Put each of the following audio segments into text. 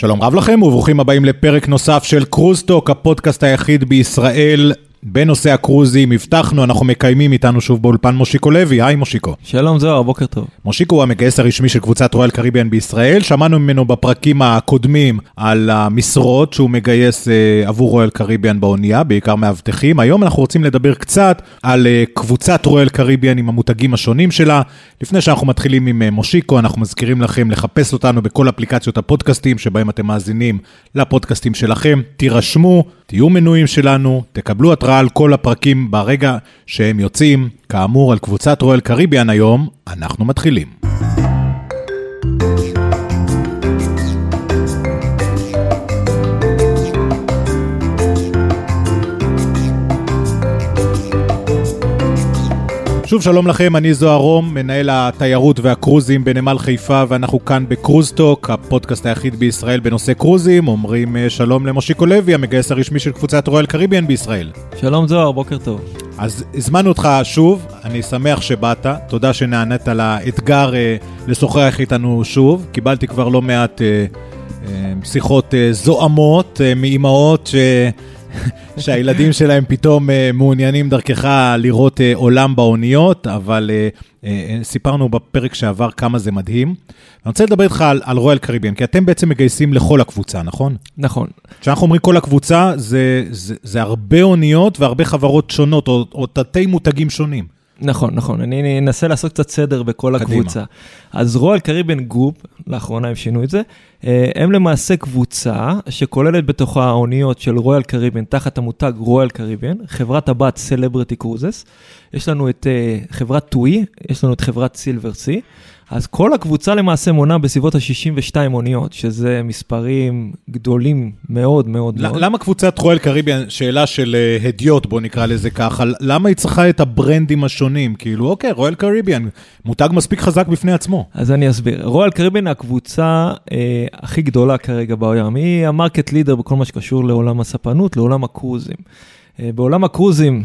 שלום רב לכם וברוכים הבאים לפרק נוסף של קרוזטוק, הפודקאסט היחיד בישראל בנושא הקרוזים. הבטחנו, אנחנו מקיימים איתנו שוב באולפן מושיקו לוי. היי מושיקו. שלום זוהר, בוקר טוב. מושיקו הוא המגייס הרשמי של קבוצת רויאל קריביאן בישראל. שמענו ממנו בפרקים הקודמים על המשרות שהוא מגייס uh, עבור רויאל קריביאן באונייה, בעיקר מאבטחים. היום אנחנו רוצים לדבר קצת על uh, קבוצת רויאל קריביאן עם המותגים השונים שלה. לפני שאנחנו מתחילים עם uh, מושיקו, אנחנו מזכירים לכם לחפש אותנו בכל אפליקציות הפודקאסטים שבהם אתם מאזינים לפודקאסטים שלכם. תירשמו, תהיו מנויים שלנו, תקבלו התראה על כל הפרקים ברגע שהם יוצאים. כאמור, על קבוצת רואל קריביאן היום, אנחנו מתחילים. שוב שלום לכם, אני זוהר רום, מנהל התיירות והקרוזים בנמל חיפה, ואנחנו כאן בקרוזטוק, הפודקאסט היחיד בישראל בנושא קרוזים. אומרים אה, שלום למושיקו לוי, המגייס הרשמי של קבוצת רויאל קריביאן בישראל. שלום זוהר, בוקר טוב. אז הזמנו אותך שוב, אני שמח שבאת, תודה שנענית לאתגר אה, לשוחח איתנו שוב. קיבלתי כבר לא מעט אה, אה, שיחות אה, זועמות אה, מאימהות ש... שהילדים שלהם פתאום uh, מעוניינים דרכך לראות uh, עולם באוניות, אבל uh, סיפרנו בפרק שעבר כמה זה מדהים. אני רוצה לדבר איתך על, על רויאל קריביאן, כי אתם בעצם מגייסים לכל הקבוצה, נכון? נכון. כשאנחנו אומרים כל הקבוצה, זה, זה, זה הרבה אוניות והרבה חברות שונות, או, או תתי מותגים שונים. נכון, נכון. אני אנסה לעשות קצת סדר בכל קדימה. הקבוצה. אז רויאל קריביאן group, לאחרונה הם שינו את זה, אה, הם למעשה קבוצה שכוללת בתוכה האוניות של רויאל קריביאן תחת המותג רויאל קריביאן, חברת הבת סלבריטי קרוזס. יש לנו את אה, חברת טואי, יש לנו את חברת סילבר סי. אז כל הקבוצה למעשה מונה בסביבות ה-62 אוניות, שזה מספרים גדולים מאוד מאוד מאוד. למה קבוצת רויאל קריביאן, שאלה של uh, הדיוט, בוא נקרא לזה ככה, למה היא צריכה את ה brandים השונים? כאילו, אוקיי, רויאל קריביאן, מותג מספיק חזק בפני עצמו. אז אני אסביר. רואל קריביאן הקבוצה אה, הכי גדולה כרגע בעולם. היא המרקט לידר בכל מה שקשור לעולם הספנות, לעולם הקרוזים. אה, בעולם הקרוזים,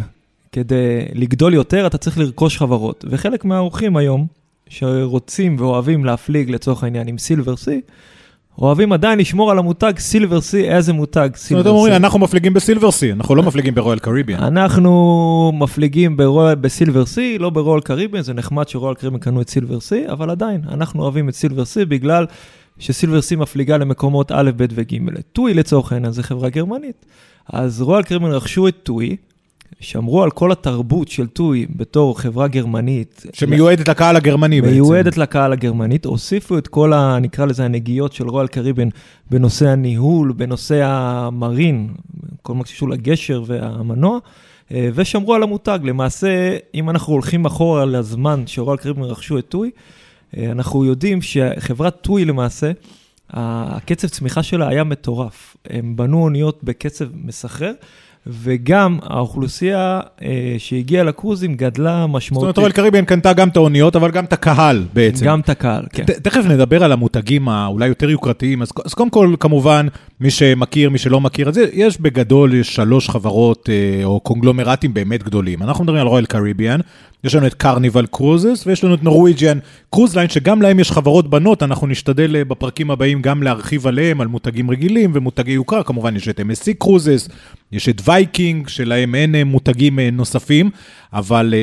כדי לגדול יותר, אתה צריך לרכוש חברות. וחלק מהאורחים היום, שרוצים ואוהבים להפליג לצורך העניין עם סילבר סי, אוהבים עדיין לשמור על המותג סילבר סי, איזה מותג סילבר סי. זאת אומרת, אומרים, אנחנו מפליגים בסילבר סי, אנחנו לא מפליגים ברויאל קריביאן. אנחנו מפליגים ב Silversea, לא ב Royal Caribbean, זה נחמד ש Royal Caribbean קנו את Silversea, אבל עדיין, אנחנו אוהבים את Silversea בגלל ש Silversea מפליגה למקומות א', ב' וג'. TUI לצורך העניין, זו חברה גרמנית. אז Royal Caribbean רכשו את TUI, שמרו על כל התרבות של TUI בתור חברה גרמנית. שמיועדת לקהל הגרמני בעצם. מיועדת לקהל הגרמנית. הוסיפו את כל, ה, נקרא לזה, הנגיעות של Royal Caribbean בנושא הניהול, בנושא ה marine, כל מה שקשור לגשר והמנוע, אה, ושמרו על המותג. למעשה, אם אנחנו הולכים אחורה לזמן ש Royal Caribbean רכשו את TUI, אנחנו יודעים שחברת TUI למעשה, הקצב צמיחה שלה היה מטורף. הם בנו אוניות בקצב מסחרר. וגם האוכלוסייה אה, שהגיעה לקרוזים גדלה משמעותית. זאת אומרת, רואל Caribbean קנתה גם את האוניות, אבל גם את הקהל בעצם. גם את הקהל, כן. תכף נדבר על המותגים האולי יותר יוקרתיים. אז, אז קודם כל, כמובן, מי שמכיר, מי שלא מכיר את זה, יש בגדול שלוש חברות אה, או קונגלומרטים באמת גדולים. אנחנו מדברים על Royal Caribbean, יש לנו את Carnival Cruises ויש לנו את Norwegian Cruise Line, שגם להם יש חברות בנות, אנחנו נשתדל אה, בפרקים הבאים גם להרחיב עליהם, על מותגים רגילים ומותגי יוקרה, כמובן יש את MSC Cruises, יש את Viking, שלהם אין אה, מותגים אה, נוספים, אבל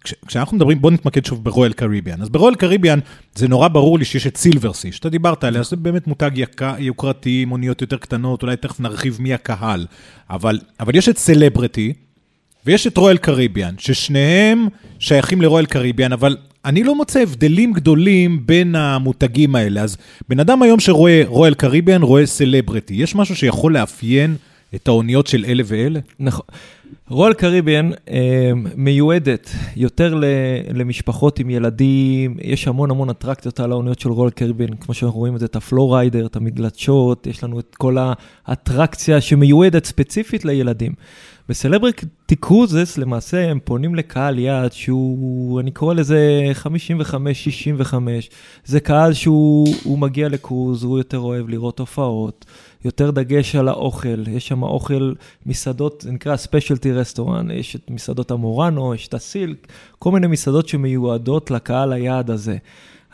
כש, כשאנחנו מדברים, בואו נתמקד שוב ב Royal Caribbean. אז Royal Caribbean זה נורא ברור לי שיש את סילברסי, שאתה דיברת עליה, זה באמת מותג יקר, יוקרתי, מוניות יותר קטנות, אולי תכף נרחיב מי הקהל, אבל, אבל יש את סלברטי, ויש את רויאל קריביאן, ששניהם שייכים לרויאל קריביאן, אבל אני לא מוצא הבדלים גדולים בין המותגים האלה. אז בן אדם היום שרואה רויאל קריביאן, רואה סלברטי. יש משהו שיכול לאפיין את האוניות של אלה ואלה? נכון. רויאל קריביאן אה, מיועדת יותר למשפחות עם ילדים, יש המון המון אטרקציות על האוניות של Royal Caribbean, כמו שאנחנו רואים את זה, את ה FlowRider, את המגלשות, יש לנו את כל האטרקציה שמיועדת ספציפית לילדים. ב Celebrity Cruises, למעשה הם פונים לקהל יעד שהוא, אני קורא לזה 55-65. זה קהל שהוא מגיע לקרוז, הוא יותר אוהב לראות הופעות, יותר דגש על האוכל. יש שם אוכל, מסעדות, זה נקרא specialty restaurant, יש את מסעדות ה Murano, יש את ה Silk, כל מיני מסעדות שמיועדות לקהל היעד הזה.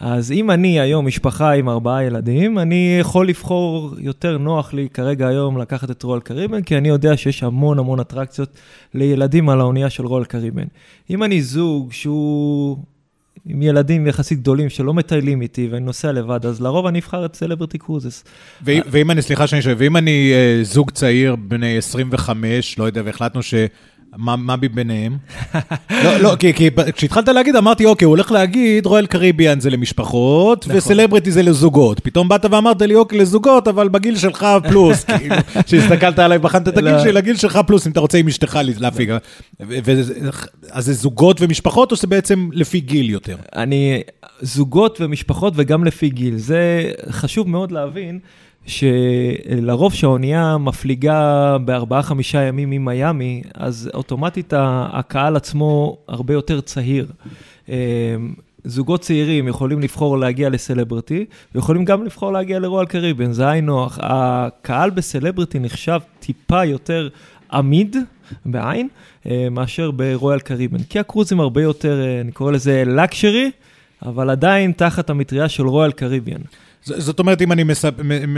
אז אם אני היום משפחה עם ארבעה ילדים, אני יכול לבחור, יותר נוח לי כרגע היום לקחת את Royal Caribbean, כי אני יודע שיש המון המון אטרקציות לילדים על האונייה של Royal Caribbean. אם אני זוג שהוא עם ילדים יחסית גדולים שלא מטיילים איתי ואני נוסע לבד, אז לרוב אני אבחר את Celebrity Cruises. ואם אני, סליחה שאני שואל, ואם אני uh, זוג צעיר, בני 25, לא יודע, והחלטנו ש... מה, ביניהם? לא, לא, כי, כי כשהתחלת להגיד, אמרתי, אוקיי, הוא הולך להגיד, רויאל קריביאן זה למשפחות, נכון. וסלבריטי זה לזוגות. פתאום באת ואמרת לי, אוקיי, לזוגות, אבל בגיל שלך פלוס, כאילו, כשהסתכלת עליי, בחנת את הגיל לא. שלי, לגיל שלך פלוס, אם אתה רוצה עם אשתך להפיק. אז זה זוגות ומשפחות, או שזה בעצם לפי גיל יותר? אני, זוגות ומשפחות וגם לפי גיל. זה חשוב מאוד להבין. שלרוב שהאונייה מפליגה בארבעה-חמישה ימים ממיאמי, אז אוטומטית הקהל עצמו הרבה יותר צעיר. אה, זוגות צעירים יכולים לבחור להגיע לסלבריטי, ויכולים גם לבחור להגיע לרועל קריבן, זה היינו. הקהל בסלבריטי נחשב טיפה יותר עמיד, בעין, אה, מאשר ברויאל קריבן. כי הקרוזים הרבה יותר, אה, אני קורא לזה לקשרי, אבל עדיין תחת המטריה של רויאל קריביאן. זאת אומרת, אם אני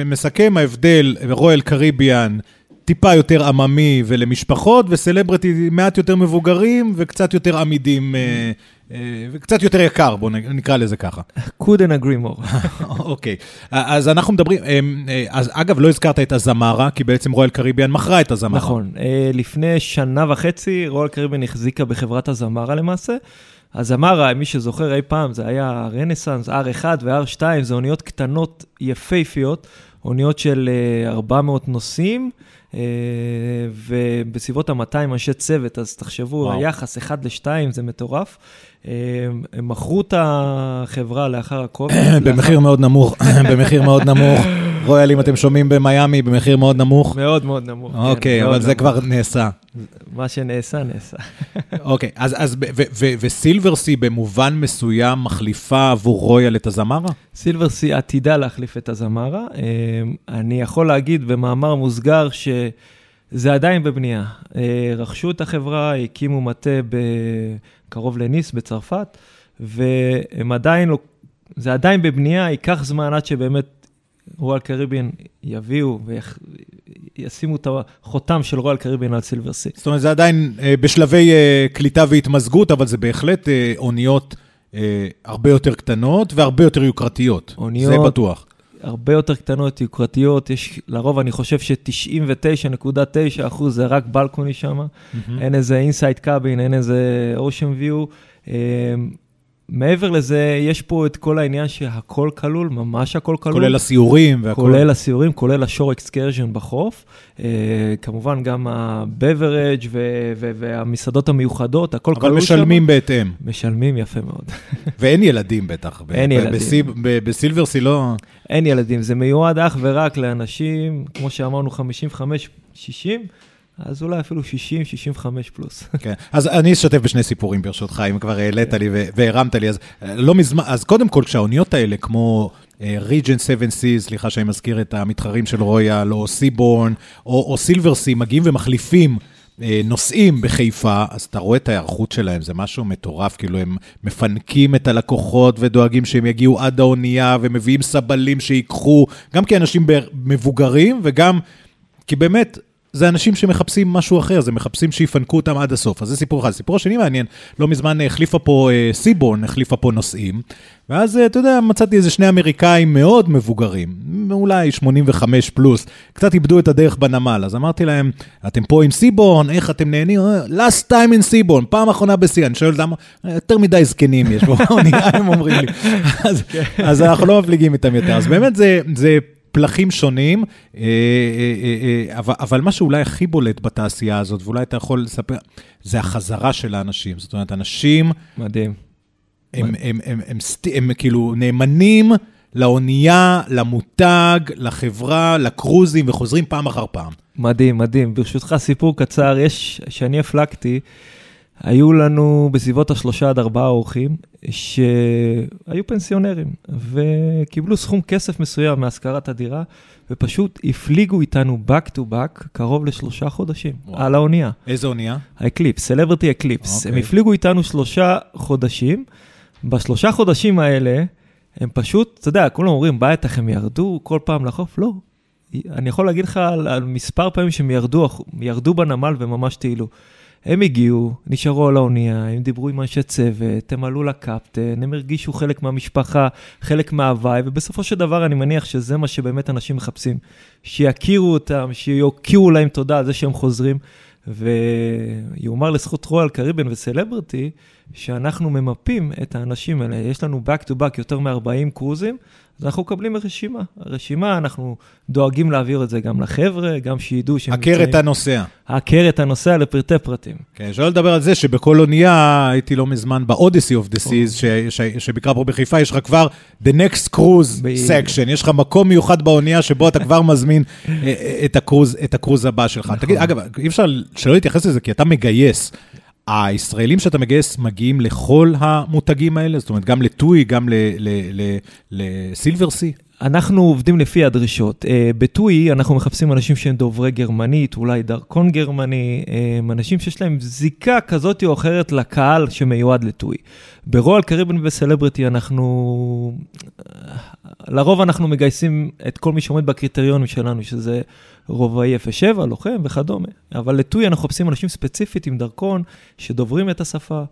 מסכם, ההבדל, רויאל קריביאן, טיפה יותר עממי ולמשפחות, וסלבריטי מעט יותר מבוגרים וקצת יותר עמידים, אה, אה, וקצת יותר יקר, בואו נקרא לזה ככה. couldn't agree more. אוקיי, אז אנחנו מדברים, אה, אז אגב, לא הזכרת את הזמרה, כי בעצם רויאל קריביאן מכרה את הזמרה. נכון, לפני שנה וחצי רויאל קריביאן החזיקה בחברת הזמרה למעשה. אז אמרה, מי שזוכר אי פעם, זה היה רנסאנס, R1 ו-R2, זה אוניות קטנות יפהפיות, אוניות של 400 אה, נוסעים, אה, ובסביבות ה-200 אנשי צוות, אז תחשבו, וואו. היחס 1 ל-2 זה מטורף. אה, הם מכרו את החברה לאחר הקוביד. במחיר מאוד נמוך, במחיר מאוד נמוך. רויאל, אם אתם שומעים במיאמי, במחיר מאוד נמוך. מאוד מאוד נמוך. כן, אוקיי, אבל זה כבר נעשה. מה שנעשה, נעשה. אוקיי, אז וסילברסי במובן מסוים מחליפה עבור רויאל את הזמרה? סילברסי עתידה להחליף את הזמרה. אה, אני יכול להגיד במאמר מוסגר ש... זה עדיין בבנייה. אה, רכשו את החברה, הקימו מטה קרוב לניס בצרפת, והם עדיין לא, זה עדיין בבנייה, ייקח זמן עד שבאמת רועל קריביאן יביאו וישימו את החותם של Royal Caribbean על Silversea. זאת אומרת, זה עדיין אה, בשלבי אה, קליטה והתמזגות, אבל זה בהחלט אה, אוניות הרבה יותר קטנות והרבה יותר יוקרתיות. אוניות... זה בטוח. הרבה יותר קטנות, יוקרתיות, יש, לרוב אני חושב ש-99.9 אחוז זה רק balcony שם, mm-hmm. אין איזה inside cabin, אין איזה ocean view. מעבר לזה, יש פה את כל העניין שהכל כלול, ממש הכל כלול. כולל הסיורים והכל. כולל הסיורים, כולל ה shore excursion בחוף. אה, כמובן, גם ה-beverage והמסעדות המיוחדות, הכל כלול שם. אבל משלמים בהתאם. משלמים יפה מאוד. ואין ילדים בטח. אין ילדים. בסילברסי לא... אין ילדים, זה מיועד אך ורק לאנשים, כמו שאמרנו, 55-60. אז אולי אפילו 60, 65 פלוס. כן, אז אני אשתף בשני סיפורים ברשותך, אם כבר העלית לי והרמת לי. אז אה, לא מזמן, אז קודם כל, כשהאוניות האלה, כמו ריג'ן 7 C, סליחה שאני מזכיר את המתחרים של רויאל, או סיבורן, או, או סילבר סי, מגיעים ומחליפים אה, נוסעים בחיפה, אז אתה רואה את ההיערכות שלהם, זה משהו מטורף, כאילו הם מפנקים את הלקוחות ודואגים שהם יגיעו עד האונייה, ומביאים סבלים שיקחו, גם כאנשים מבוגרים וגם, כי באמת, זה אנשים שמחפשים משהו אחר, זה מחפשים שיפנקו אותם עד הסוף. אז זה סיפור אחד. סיפור שני מעניין, לא מזמן החליפה פה אה, סיבורן, החליפה פה נוסעים, ואז, אה, אתה יודע, מצאתי איזה שני אמריקאים מאוד מבוגרים, אולי 85 פלוס, קצת איבדו את הדרך בנמל. אז אמרתי להם, אתם פה עם סיבורן, איך אתם נהנים? אה, last time in סיבורן, פעם אחרונה בשיא. אני שואל למה, יותר מדי זקנים יש פה הם אומרים לי. אז, אז אנחנו לא מפליגים איתם יותר. אז באמת זה, זה פלחים שונים, אה, אה, אה, אבל מה שאולי הכי בולט בתעשייה הזאת, ואולי אתה יכול לספר, זה החזרה של האנשים. זאת אומרת, אנשים... מדהים. הם, הם, הם, הם, הם, הם, הם כאילו נאמנים לאונייה, למותג, לחברה, לקרוזים, וחוזרים פעם אחר פעם. מדהים, מדהים. ברשותך, סיפור קצר, יש, שאני הפלגתי, היו לנו בסביבות השלושה עד ארבעה אורחים, שהיו פנסיונרים, וקיבלו סכום כסף מסוים מהשכרת הדירה, ופשוט הפליגו איתנו back to back קרוב לשלושה חודשים, וואו. על האונייה. איזה אונייה? ה Eclipse, Celebrity Eclipse. הם הפליגו איתנו שלושה חודשים. בשלושה חודשים האלה, הם פשוט, אתה יודע, כולם אומרים, בטח הם ירדו כל פעם לחוף, לא. אני יכול להגיד לך על, על מספר פעמים שהם ירדו, ירדו בנמל וממש טיילו. הם הגיעו, נשארו על האונייה, הם דיברו עם אנשי צוות, הם עלו לקפטן, הם הרגישו חלק מהמשפחה, חלק מההוואי, ובסופו של דבר אני מניח שזה מה שבאמת אנשים מחפשים. שיכירו אותם, שיוקיעו להם תודה על זה שהם חוזרים. ויאמר לזכות רויאל קריבן וסלבריטי, שאנחנו ממפים את האנשים האלה. יש לנו back to back יותר מ-40 קרוזים, אז אנחנו מקבלים רשימה. הרשימה, אנחנו דואגים להעביר את זה גם לחבר'ה, גם שידעו שהם. הכר את הנוסע. הכר את הנוסע לפרטי פרטים. כן, שלא לדבר על זה שבכל אונייה, הייתי לא מזמן ב-Odyssey of the Seas, שביקרה פה בחיפה, יש לך כבר The Next Cruise Section, יש לך מקום מיוחד באונייה שבו אתה כבר מזמין אה, אה, את הקרוז הבא שלך. נכון. תגיד, אגב, אי אפשר שלא להתייחס לזה, כי אתה מגייס. הישראלים שאתה מגייס מגיעים לכל המותגים האלה? זאת אומרת, גם לטוי, גם לסילברסי? אנחנו עובדים לפי הדרישות. אה, בטוי אנחנו מחפשים אנשים שהם דוברי גרמנית, אולי דרכון גרמני, אה, אנשים שיש להם זיקה כזאת או אחרת לקהל שמיועד לטוי. ברועל קריבן וסלבריטי אנחנו, לרוב אנחנו מגייסים את כל מי שעומד בקריטריונים שלנו, שזה רובאי 07, לוחם וכדומה. אבל ל TUI אנחנו מחפשים אנשים ספציפית עם דרכון, שדוברים את השפה.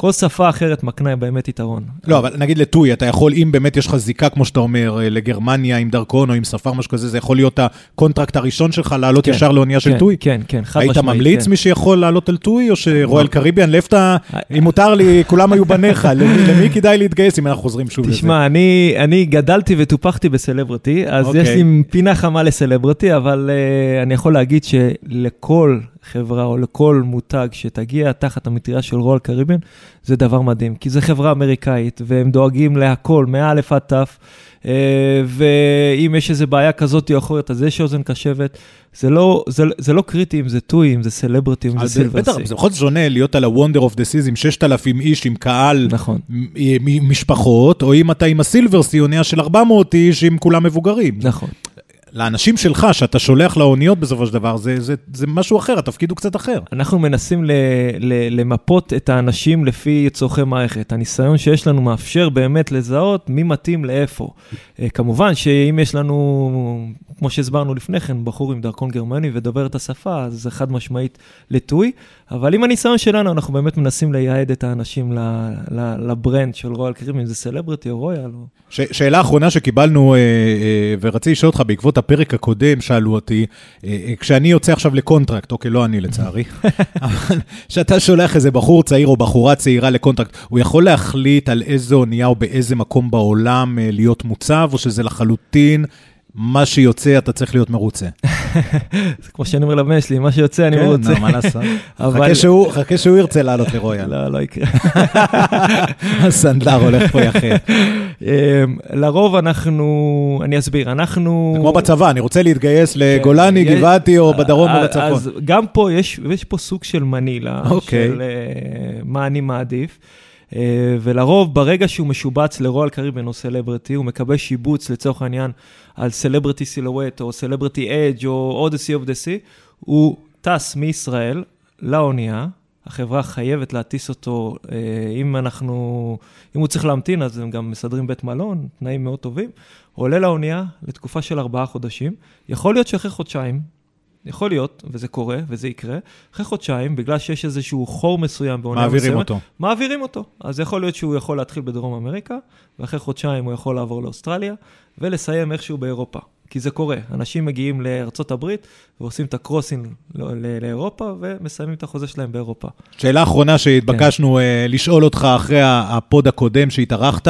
כל שפה אחרת מקנה באמת יתרון. לא, אבל נגיד ל TUI, אתה יכול, אם באמת יש לך זיקה, כמו שאתה אומר, אה, לגרמניה עם דרכון או עם שפה, משהו כזה, זה יכול להיות ה contract הראשון שלך לעלות כן, ישר לאונייה כן, של TUI? כן, כן, חד משמעית. היית ממליץ כן. מי שיכול לעלות על TUI, או ש Royal לא. Caribbean, לפתע, אם מותר לי, כולם היו בניך, למי, למי כדאי להתגייס אם אנחנו חוזרים שוב תשמע, לזה? תשמע, אני, אני גדלתי וטופחתי ב Celebrity, אז אוקיי. יש לי פינה חמה ל Celebrity, אבל uh, אני יכול להגיד שלכל חברה או לכל מותג שתגיע תחת המטריה של רול קריביאן, זה דבר מדהים, כי זו חברה אמריקאית, והם דואגים להכל, מא' עד ת', אה, ואם יש איזו בעיה כזאת או אחרת, אז יש אוזן קשבת. זה לא, זה, זה לא קריטי אם זה טוי, אם זה סלבריטי, אם זה סילברסי. בטח, זה בכל זאת שונה להיות על ה-Wonder of the Seas עם 6,000 איש, עם קהל, נכון. משפחות, או אם אתה עם הסילברסי, אונייה של 400 איש, עם כולם מבוגרים. נכון. לאנשים שלך, שאתה שולח לאוניות בסופו של דבר, זה, זה, זה משהו אחר, התפקיד הוא קצת אחר. אנחנו מנסים ל, ל, למפות את האנשים לפי צורכי מערכת. הניסיון שיש לנו מאפשר באמת לזהות מי מתאים לאיפה. אה, כמובן שאם יש לנו, כמו שהסברנו לפני כן, בחור עם דרכון גרמני ודובר את השפה, אז זה חד משמעית לטוי. אבל עם הניסיון שלנו, אנחנו באמת מנסים לייעד את האנשים לברנד של רויאל קריב, אם זה סלבריטי או רויאל. ש- שאלה אחרונה שקיבלנו, אה, אה, ורציתי לשאול אותך, בעקבות הפרק הקודם שאלו אותי, אה, אה, כשאני יוצא עכשיו ל contract, אוקיי, לא אני לצערי, אבל כשאתה שולח איזה בחור צעיר או בחורה צעירה ל contract, הוא יכול להחליט על איזה אונייה או באיזה מקום בעולם אה, להיות מוצב, או שזה לחלוטין מה שיוצא, אתה צריך להיות מרוצה. זה כמו שאני אומר לבן שלי, מה שיוצא, אני מרוצה. כן, מה לעשות? חכה שהוא ירצה לעלות לרויאל. לא, לא יקרה. הסנדלר הולך פה יחף. אמ, לרוב אנחנו, אני אסביר, אנחנו... זה כמו בצבא, אני רוצה להתגייס כן, לגולני, גבעתי או בדרום או בצפון. אז גם פה, יש פה סוג של מנילה, אוקיי. של אה, מה אני מעדיף. אה, ולרוב, ברגע שהוא משובץ ל Royal Caribbean או Celebrity, הוא מקבל שיבוץ לצורך העניין על Celebrity Silhouette או Celebrity Edge או Odyssey of the Seas, הוא טס מישראל לאונייה, החברה חייבת להטיס אותו, אה, אם אנחנו, אם הוא צריך להמתין, אז הם גם מסדרים בית מלון, תנאים מאוד טובים, עולה לאונייה לתקופה של ארבעה חודשים, יכול להיות שאחרי חודשיים, יכול להיות, וזה קורה, וזה יקרה, אחרי חודשיים, בגלל שיש איזשהו חור מסוים בעונה מסוימת, מעבירים אותו. מעבירים אותו. אז יכול להיות שהוא יכול להתחיל בדרום אמריקה, ואחרי חודשיים הוא יכול לעבור לאוסטרליה, ולסיים איכשהו באירופה. כי זה קורה, אנשים מגיעים לארצות הברית ועושים את ה crossing לאירופה ומסיימים את החוזה שלהם באירופה. שאלה אחרונה שהתבקשנו כן. לשאול אותך אחרי ה pod הקודם שהתארחת,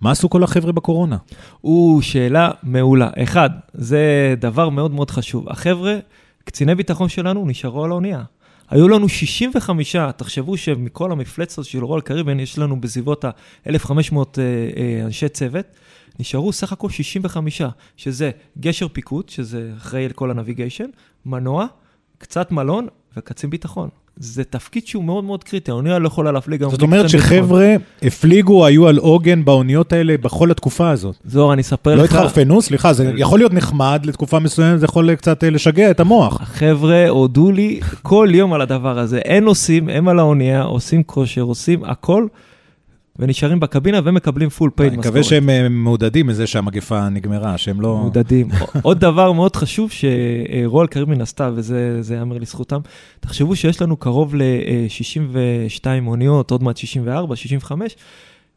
מה עשו כל החבר'ה בקורונה? או, שאלה מעולה. אחד, זה דבר מאוד מאוד חשוב. החבר'ה קציני ביטחון שלנו נשארו על האונייה. היו לנו 65, תחשבו שמכל המפלצת של Royal Caribbean יש לנו בסביבות ה-1,500 אה, אה, אנשי צוות, נשארו סך הכל 65, שזה גשר פיקוד, שזה אחראי על כל הנביגיישן, מנוע, קצת מלון וקצין ביטחון. זה תפקיד שהוא מאוד מאוד קריטי, האונייה לא יכולה להפליג גם... זאת אומרת שחבר'ה הפליגו, היו על עוגן באוניות האלה בכל התקופה הזאת. זוהר, אני אספר לא לך... לא התחרפנו, סליחה, זה יכול להיות נחמד לתקופה מסוימת, זה יכול קצת אה, לשגע את המוח. החבר'ה הודו לי כל יום על הדבר הזה. אין עושים, הם על האונייה, עושים כושר, עושים הכל. ונשארים בקבינה ומקבלים full paid משכורת. אני מקווה שהם אה, מעודדים מזה שהמגפה נגמרה, שהם לא... מעודדים. עוד דבר מאוד חשוב ש Royal Caribbean עשתה, וזה ייאמר לזכותם, תחשבו שיש לנו קרוב ל-62 אוניות, עוד מעט 64, 65,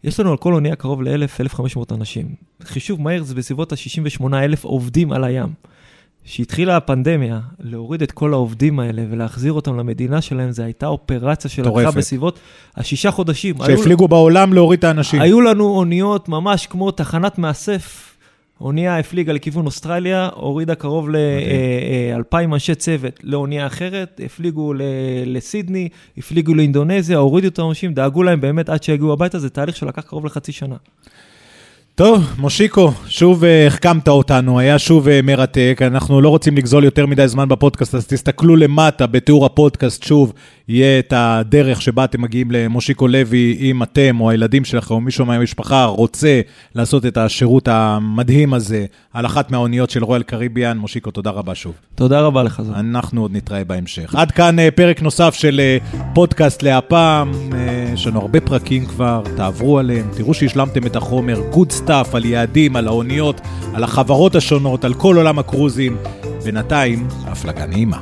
יש לנו על כל אונייה קרוב ל-1,000-1,500 אנשים. חישוב מהיר זה בסביבות ה-68,000 עובדים על הים. כשהתחילה הפנדמיה, להוריד את כל העובדים האלה ולהחזיר אותם למדינה שלהם, זו הייתה אופרציה שלקחה בסביבות השישה חודשים. שהפליגו היו... בעולם להוריד את האנשים. היו לנו אוניות ממש כמו תחנת מאסף. אונייה הפליגה לכיוון אוסטרליה, הורידה קרוב ל-2,000 אה, אה, אנשי צוות לאונייה אחרת, הפליגו לסידני, הפליגו לאינדונזיה, הורידו את האנשים, דאגו להם באמת עד שיגיעו הביתה, זה תהליך שלקח קרוב לחצי שנה. טוב, מושיקו, שוב אה, החכמת אותנו, היה שוב אה, מרתק. אנחנו לא רוצים לגזול יותר מדי זמן בפודקאסט, אז תסתכלו למטה בתיאור הפודקאסט, שוב, יהיה את הדרך שבה אתם מגיעים למושיקו לוי, אם אתם או הילדים שלכם או מישהו מהמשפחה רוצה לעשות את השירות המדהים הזה על אחת מהאוניות של רויאל קריביאן. מושיקו, תודה רבה שוב. תודה רבה לך, זו. אנחנו עוד נתראה בהמשך. עד כאן אה, פרק נוסף של פודקאסט להפעם. יש לנו הרבה פרקים כבר, תעברו עליהם, תראו שהשלמתם את החומר, stuff. stuff, על יעדים, על האוניות, על החברות השונות, על כל עולם הקרוזים. בינתיים, הפלגה נעימה.